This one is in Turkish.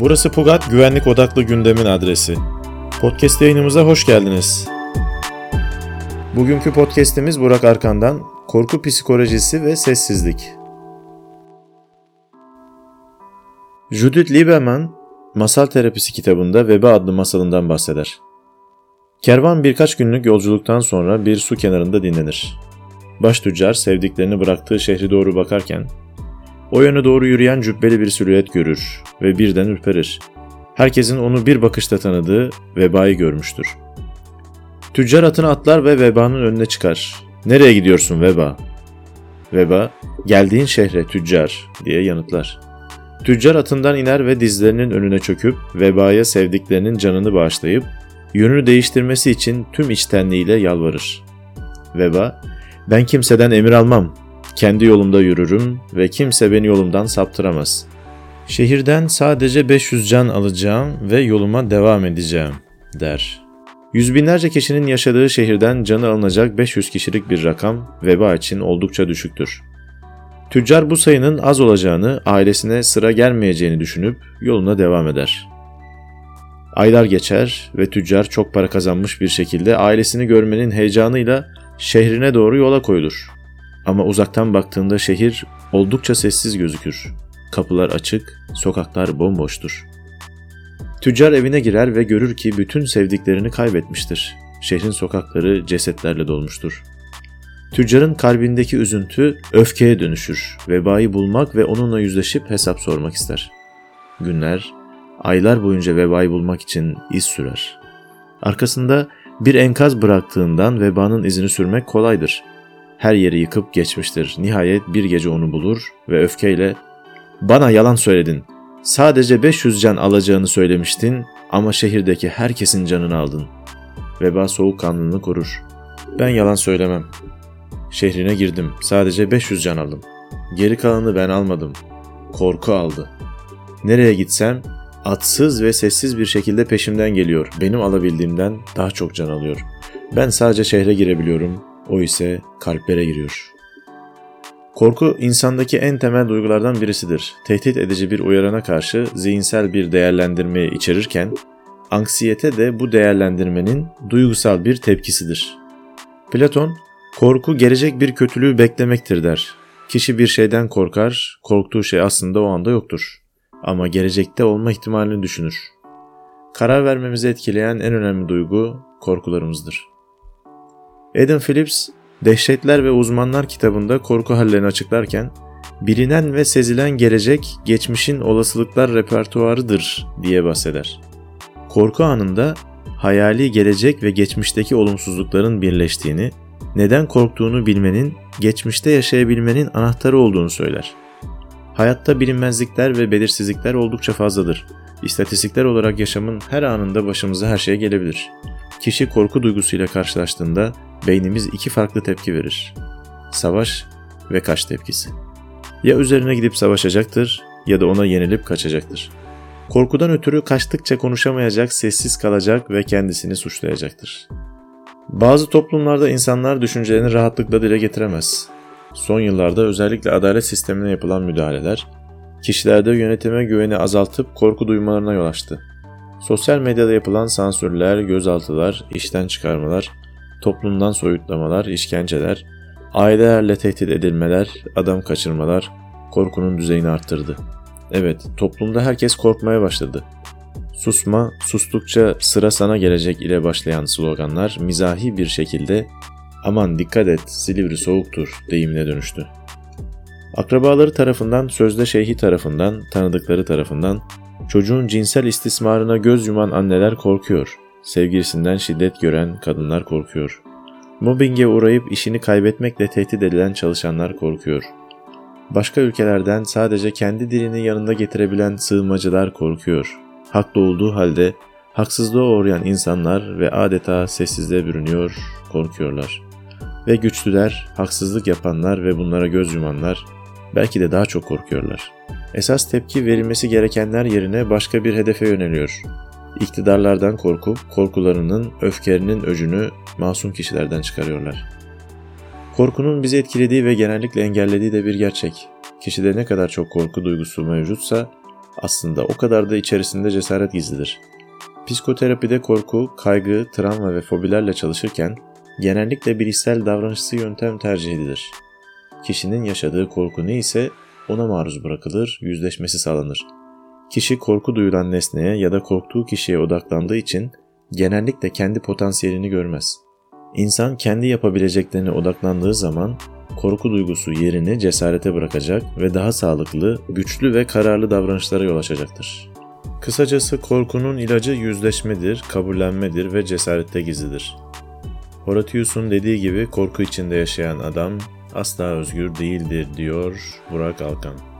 Burası Pugat Güvenlik Odaklı Gündemin adresi. Podcast yayınımıza hoş geldiniz. Bugünkü podcast'imiz Burak Arkan'dan Korku Psikolojisi ve Sessizlik. Judith Lieberman, Masal Terapisi kitabında Veba adlı masalından bahseder. Kervan birkaç günlük yolculuktan sonra bir su kenarında dinlenir. Baş tüccar sevdiklerini bıraktığı şehri doğru bakarken o yöne doğru yürüyen cübbeli bir silüet görür ve birden ürperir. Herkesin onu bir bakışta tanıdığı vebayı görmüştür. Tüccar atını atlar ve vebanın önüne çıkar. Nereye gidiyorsun veba? Veba, geldiğin şehre tüccar diye yanıtlar. Tüccar atından iner ve dizlerinin önüne çöküp vebaya sevdiklerinin canını bağışlayıp yönünü değiştirmesi için tüm içtenliğiyle yalvarır. Veba, ben kimseden emir almam, kendi yolumda yürürüm ve kimse beni yolumdan saptıramaz. Şehirden sadece 500 can alacağım ve yoluma devam edeceğim, der. Yüz binlerce kişinin yaşadığı şehirden canı alınacak 500 kişilik bir rakam veba için oldukça düşüktür. Tüccar bu sayının az olacağını, ailesine sıra gelmeyeceğini düşünüp yoluna devam eder. Aylar geçer ve tüccar çok para kazanmış bir şekilde ailesini görmenin heyecanıyla şehrine doğru yola koyulur. Ama uzaktan baktığında şehir oldukça sessiz gözükür. Kapılar açık, sokaklar bomboştur. Tüccar evine girer ve görür ki bütün sevdiklerini kaybetmiştir. Şehrin sokakları cesetlerle dolmuştur. Tüccarın kalbindeki üzüntü öfkeye dönüşür. Vebayı bulmak ve onunla yüzleşip hesap sormak ister. Günler, aylar boyunca vebayı bulmak için iz sürer. Arkasında bir enkaz bıraktığından vebanın izini sürmek kolaydır her yeri yıkıp geçmiştir. Nihayet bir gece onu bulur ve öfkeyle ''Bana yalan söyledin. Sadece 500 can alacağını söylemiştin ama şehirdeki herkesin canını aldın.'' Veba soğukkanlılığını korur. ''Ben yalan söylemem. Şehrine girdim. Sadece 500 can aldım. Geri kalanı ben almadım. Korku aldı. Nereye gitsem atsız ve sessiz bir şekilde peşimden geliyor. Benim alabildiğimden daha çok can alıyor. Ben sadece şehre girebiliyorum. O ise kalplere giriyor. Korku insandaki en temel duygulardan birisidir. Tehdit edici bir uyarana karşı zihinsel bir değerlendirmeyi içerirken, anksiyete de bu değerlendirmenin duygusal bir tepkisidir. Platon, korku gelecek bir kötülüğü beklemektir der. Kişi bir şeyden korkar, korktuğu şey aslında o anda yoktur. Ama gelecekte olma ihtimalini düşünür. Karar vermemizi etkileyen en önemli duygu korkularımızdır. Adam Phillips, Dehşetler ve Uzmanlar kitabında korku hallerini açıklarken, bilinen ve sezilen gelecek, geçmişin olasılıklar repertuarıdır diye bahseder. Korku anında hayali gelecek ve geçmişteki olumsuzlukların birleştiğini, neden korktuğunu bilmenin, geçmişte yaşayabilmenin anahtarı olduğunu söyler. Hayatta bilinmezlikler ve belirsizlikler oldukça fazladır. İstatistikler olarak yaşamın her anında başımıza her şey gelebilir. Kişi korku duygusuyla karşılaştığında beynimiz iki farklı tepki verir. Savaş ve kaç tepkisi. Ya üzerine gidip savaşacaktır ya da ona yenilip kaçacaktır. Korkudan ötürü kaçtıkça konuşamayacak, sessiz kalacak ve kendisini suçlayacaktır. Bazı toplumlarda insanlar düşüncelerini rahatlıkla dile getiremez. Son yıllarda özellikle adalet sistemine yapılan müdahaleler, kişilerde yönetime güveni azaltıp korku duymalarına yol açtı. Sosyal medyada yapılan sansürler, gözaltılar, işten çıkarmalar, toplumdan soyutlamalar, işkenceler, ailelerle tehdit edilmeler, adam kaçırmalar korkunun düzeyini arttırdı. Evet, toplumda herkes korkmaya başladı. Susma, sustukça sıra sana gelecek ile başlayan sloganlar mizahi bir şekilde aman dikkat et Silivri soğuktur deyimine dönüştü. Akrabaları tarafından, sözde şeyhi tarafından, tanıdıkları tarafından çocuğun cinsel istismarına göz yuman anneler korkuyor. Sevgilisinden şiddet gören kadınlar korkuyor. Mobbinge uğrayıp işini kaybetmekle tehdit edilen çalışanlar korkuyor. Başka ülkelerden sadece kendi dilini yanında getirebilen sığınmacılar korkuyor. Haklı olduğu halde haksızlığa uğrayan insanlar ve adeta sessizliğe bürünüyor, korkuyorlar. Ve güçlüler, haksızlık yapanlar ve bunlara göz yumanlar belki de daha çok korkuyorlar. Esas tepki verilmesi gerekenler yerine başka bir hedefe yöneliyor. İktidarlardan korkup korkularının, öfkelerinin öcünü masum kişilerden çıkarıyorlar. Korkunun bizi etkilediği ve genellikle engellediği de bir gerçek. Kişide ne kadar çok korku duygusu mevcutsa aslında o kadar da içerisinde cesaret gizlidir. Psikoterapide korku, kaygı, travma ve fobilerle çalışırken genellikle bilişsel davranışçı yöntem tercih edilir. Kişinin yaşadığı korku neyse ona maruz bırakılır, yüzleşmesi sağlanır. Kişi korku duyulan nesneye ya da korktuğu kişiye odaklandığı için genellikle kendi potansiyelini görmez. İnsan kendi yapabileceklerine odaklandığı zaman korku duygusu yerini cesarete bırakacak ve daha sağlıklı, güçlü ve kararlı davranışlara yol açacaktır. Kısacası korkunun ilacı yüzleşmedir, kabullenmedir ve cesarette gizlidir. Horatius'un dediği gibi korku içinde yaşayan adam asla özgür değildir diyor Burak Alkan.